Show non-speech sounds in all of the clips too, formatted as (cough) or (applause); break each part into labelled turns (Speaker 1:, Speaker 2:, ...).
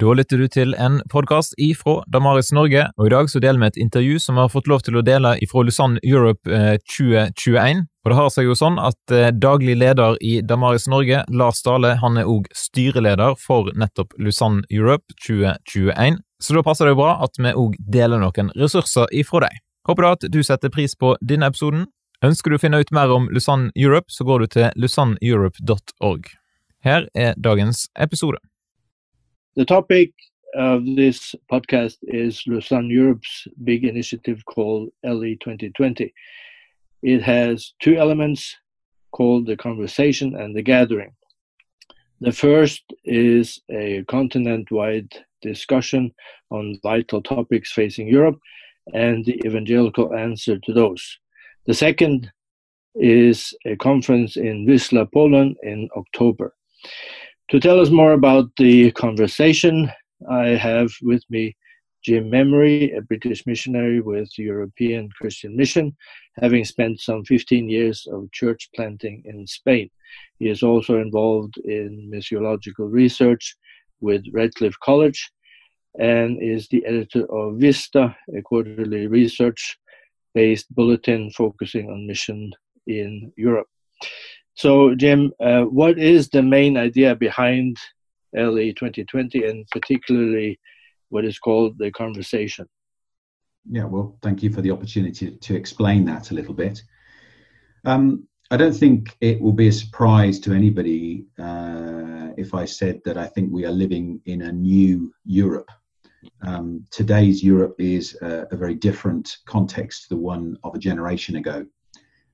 Speaker 1: Da lytter du til en podkast ifra Damaris Norge, og i dag så deler vi et intervju som vi har fått lov til å dele ifra Lusanne Europe 2021. Eh, og det har seg jo sånn at eh, daglig leder i Damaris Norge, Lars Dale, han er òg styreleder for nettopp Lusanne Europe 2021. Så da passer det jo bra at vi òg deler noen ressurser ifra deg. Håper da at du setter pris på denne episoden. Ønsker du å finne ut mer om Lusanne Europe, så går du til lusanneeurope.org. Her er dagens episode.
Speaker 2: The topic of this podcast is Lausanne Europe's big initiative called LE 2020. It has two elements called the conversation and the gathering. The first is a continent wide discussion on vital topics facing Europe and the evangelical answer to those. The second is a conference in Wisla, Poland in October. To tell us more about the conversation, I have with me Jim Memory, a British missionary with European Christian Mission, having spent some 15 years of church planting in Spain. He is also involved in missiological research with Redcliffe College and is the editor of Vista, a quarterly research based bulletin focusing on mission in Europe. So, Jim, uh, what is the main idea behind LE 2020 and particularly what is called the conversation?
Speaker 3: Yeah, well, thank you for the opportunity to explain that a little bit. Um, I don't think it will be a surprise to anybody uh, if I said that I think we are living in a new Europe. Um, today's Europe is a, a, very different context to the one of a generation ago.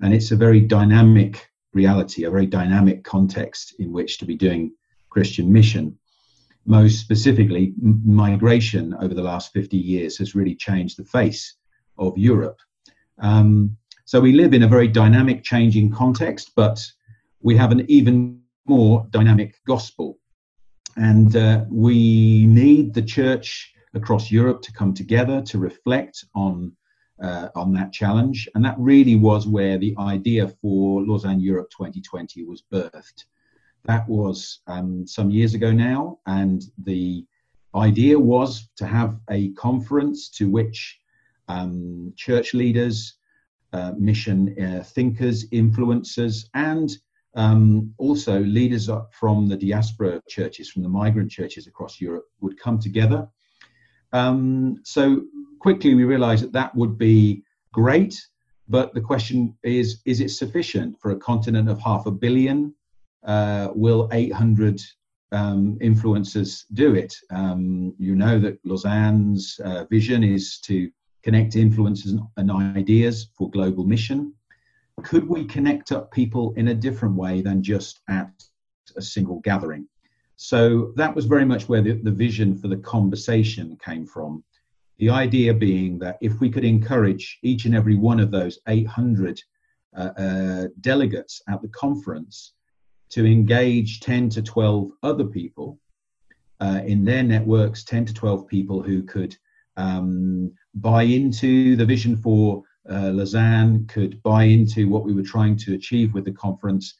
Speaker 3: And it's a very dynamic reality, a very dynamic context in which to be doing Christian mission. Most specifically, m- migration over the last 50 years has really changed the face of Europe. Um, so we live in a very dynamic, changing context, but we have an even more dynamic gospel. And uh, we need the church across Europe to come together to reflect on uh, on that challenge. And that really was where the idea for Lausanne Europe 2020 was birthed. That was um, some years ago now, and the idea was to have a conference to which um, church leaders, uh, mission uh, thinkers, influencers, and um, also leaders from the diaspora churches, from the migrant churches across Europe, would come together. Um, so quickly we realized that that would be great, but the question is is it sufficient for a continent of half a billion? Uh, will 800 um, influencers do it? Um, you know that Lausanne's uh, vision is to connect influencers and ideas for global mission. Could we connect up people in a different way than just at a single gathering? So that was very much where the, the vision for the conversation came from. The idea being that if we could encourage each and every one of those 800 uh, uh, delegates at the conference to engage 10 to 12 other people uh, in their networks, 10 to 12 people who could um, buy into the vision for uh, Lausanne, could buy into what we were trying to achieve with the conference,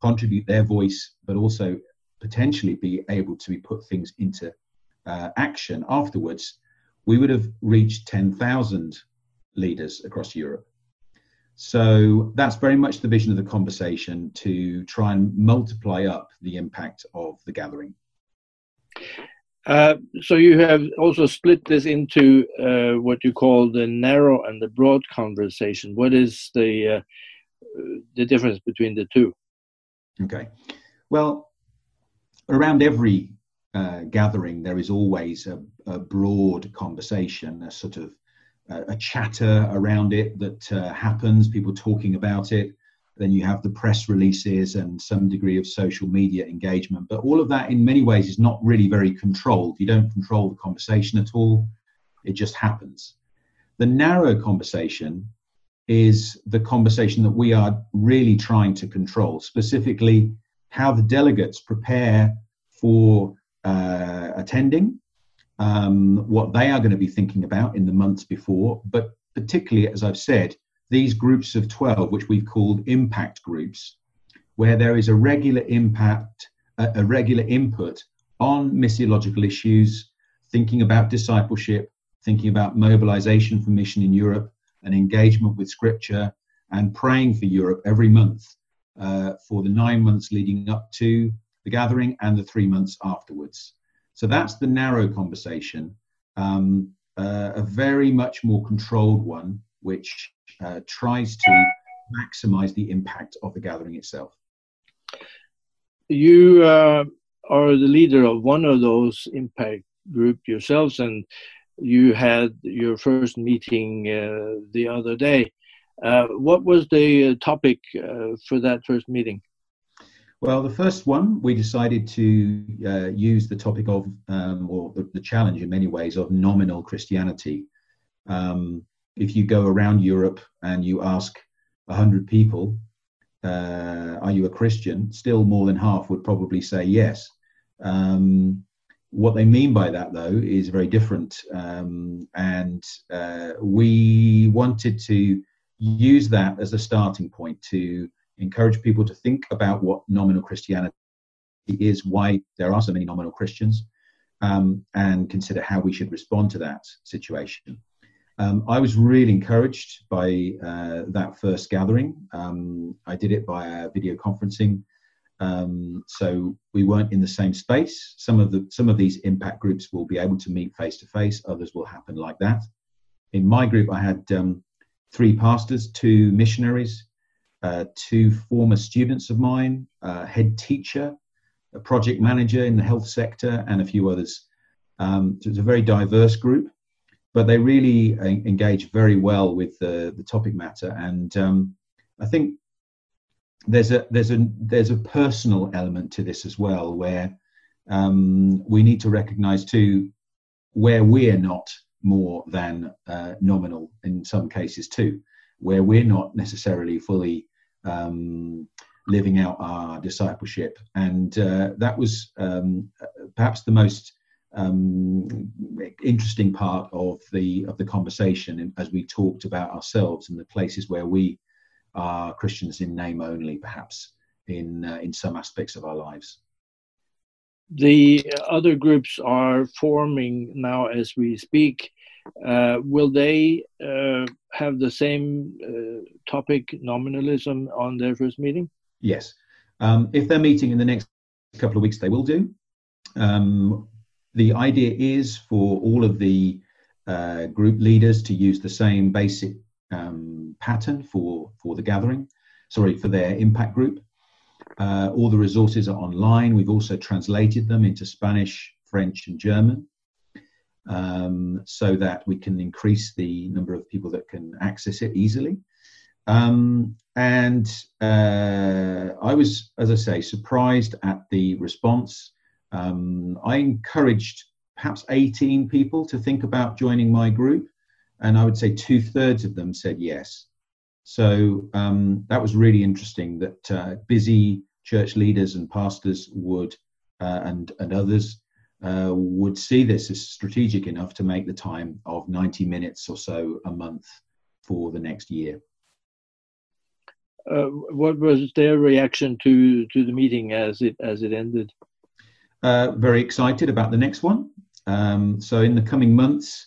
Speaker 3: contribute their voice, but also potentially be able to put things into uh, action afterwards, we would have reached 10,000 leaders across Europe. So that's very much the vision of the conversation to try and multiply up the impact of the gathering.
Speaker 2: Uh, so you have also split this into uh, what you call the narrow and the broad conversation. What is the uh, the difference between the two?
Speaker 3: Okay, well, around every uh, gathering, there is always a, a, broad conversation, a sort of a chatter around it that uh, happens, people talking about it. Then you have the press releases and some degree of social media engagement. But all of that, in many ways, is not really very controlled. You don't control the conversation at all, it just happens. The narrow conversation is the conversation that we are really trying to control, specifically how the delegates prepare for uh, attending, um, what they are going to be thinking about in the months before, but particularly, as I've said, these groups of 12, which we've called impact groups, where there is a regular impact, a, regular input on missiological issues, thinking about discipleship, thinking about mobilization for mission in Europe, and engagement with Scripture, and praying for Europe every month uh, for the nine months leading up to the gathering and the three months afterwards. So that's the narrow conversation, um, uh, a very much more controlled one, which uh, tries to maximize the impact of the gathering itself.
Speaker 2: You uh, are the leader of one of those impact group yourselves, and you had your first meeting uh, the other day. Uh, what was the uh, topic for that first meeting?
Speaker 3: Well, the first one, we decided to uh, use the topic of, um, or the, the, challenge in many ways, of nominal Christianity. Um, if you go around Europe and you ask 100 people, uh, are you a Christian? Still more than half would probably say yes. Um, what they mean by that, though, is very different. Um, and uh, we wanted to use that as a starting point to encourage people to think about what nominal Christianity is, why there are so many nominal Christians, um, and consider how we should respond to that situation. Um, I was really encouraged by uh, that first gathering. Um, I did it via video conferencing, um, so we weren't in the same space. Some of the some of these impact groups will be able to meet face to face. Others will happen like that. In my group, I had um, three pastors, two missionaries, uh, two former students of mine, uh, head teacher, a project manager in the health sector, and a few others. Um, so it's a very diverse group, but they really uh, engage very well with the, the topic matter. And um, I think there's a there's a there's a personal element to this as well, where um, we need to recognise too where we're not more than uh, nominal in some cases too, where we're not necessarily fully um, living out our discipleship. And uh, that was um, perhaps the most um, interesting part of the of the conversation as we talked about ourselves and the places where we are Christians in name only, perhaps in uh, in some aspects of our lives
Speaker 2: the other groups are forming now as we speak. Uh, will they uh, have the same uh, topic, nominalism, on their first meeting?
Speaker 3: Yes. Um, if they're meeting in the next couple of weeks, they will do. Um, the idea is for all of the uh, group leaders to use the same basic um, pattern for, for the gathering, sorry, for their impact group. Uh, all the resources are online. We've also translated them into Spanish, French, and German um, so that we can increase the number of people that can access it easily. Um, and uh, I was, as I say, surprised at the response. Um, I encouraged perhaps 18 people to think about joining my group, and I would say two thirds of them said yes. So um, that was really interesting that uh, busy church leaders and pastors would, uh, and, and others, uh, would see this as strategic enough to make the time of 90 minutes or so a month for the next year.
Speaker 2: Uh, what was their reaction to, to the meeting as it, as it ended?
Speaker 3: Uh, very excited about the next one. Um, so, in the coming months,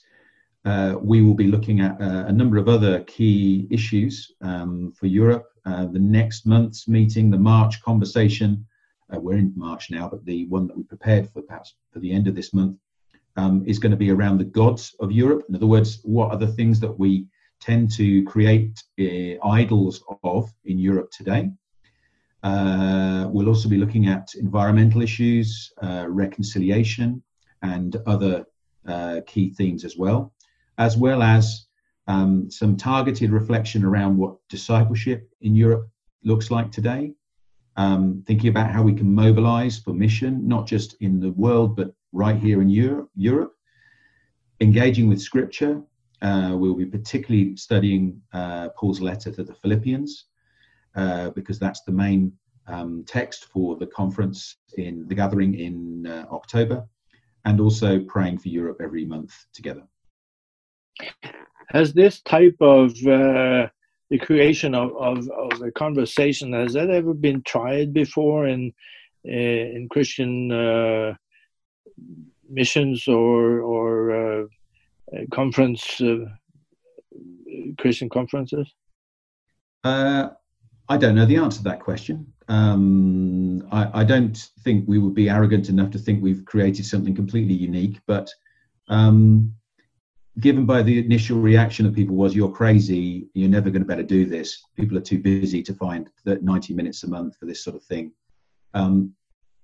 Speaker 3: uh, we will be looking at uh, a number of other key issues um, for Europe. Uh, the next month's meeting, the March conversation, uh, we're in March now, but the one that we prepared for perhaps for the end of this month um, is going to be around the gods of Europe. In other words, what are the things that we tend to create uh, idols of in Europe today? Uh, we'll also be looking at environmental issues, reconciliation, and other key themes as well as well as um, some targeted reflection around what discipleship in Europe looks like today. Um, thinking about how we can mobilize for mission, not just in the world, but right here in Europe. Europe. Engaging with scripture. Uh, we'll be particularly studying uh, Paul's letter to the Philippians, uh, because that's the main um, text for the conference in the gathering in uh, October, and also praying for Europe every month together.
Speaker 2: Has this type of uh, the creation of, of, of, a conversation has that ever been tried before in uh, in Christian uh, missions or or uh, conference uh, Christian conferences?
Speaker 3: Uh, I don't know the answer to that question. Um, I, I, don't think we would be arrogant enough to think we've created something completely unique, but um, given by the initial reaction of people was you're crazy. You're never going to better do this. People are too busy to find that 90 minutes a month for this sort of thing. Um,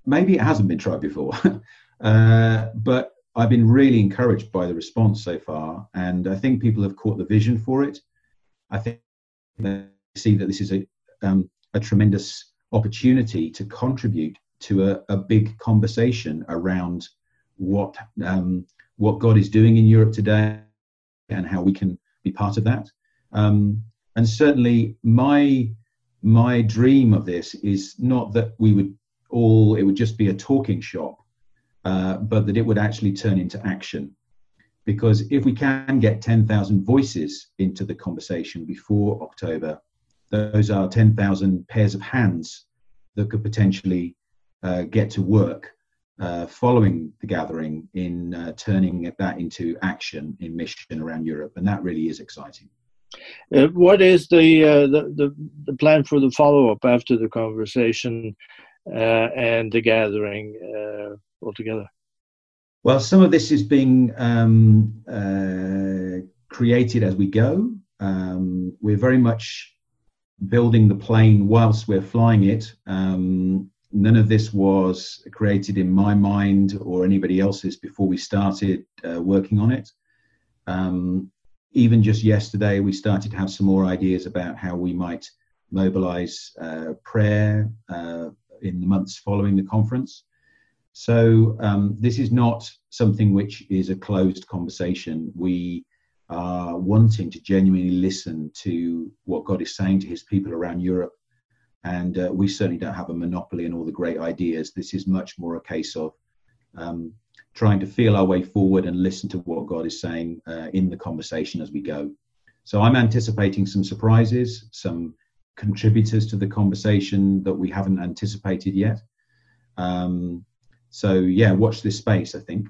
Speaker 3: maybe it hasn't been tried before (laughs) uh, but i've been really encouraged by the response so far and i think people have caught the vision for it. I think they see that this is a, um, a tremendous opportunity to contribute to a, a big conversation around what um, what God is doing in Europe today and how we can be part of that. Um, and certainly, my my dream of this is not that we would all it would just be a talking shop, uh, but that it would actually turn into action. Because if we can get 10,000 voices into the conversation before October, those are 10,000 pairs of hands that could potentially uh, get to work uh, following the gathering in uh, turning that into action in mission around Europe, and that really is exciting.
Speaker 2: Uh, what is the, uh, the, the the plan for the follow up after the conversation uh, and the gathering uh, altogether?
Speaker 3: Well, some of this is being um, created as we go. Um, we're very much building the plane whilst we're flying it. Um, none of this was created in my mind or anybody else's before we started uh, working on it. Um, even just yesterday, we started to have some more ideas about how we might mobilize uh, prayer uh, in the months following the conference. So, um, this is not something which is a closed conversation. We are wanting to genuinely listen to what God is saying to his people around Europe and uh, we certainly don't have a monopoly on all the great ideas. This is much more a case of um, trying to feel our way forward and listen to what God is saying uh, in the conversation as we go. So I'm anticipating some surprises, some contributors to the conversation that we haven't anticipated yet. Um, so yeah, watch this space. I think.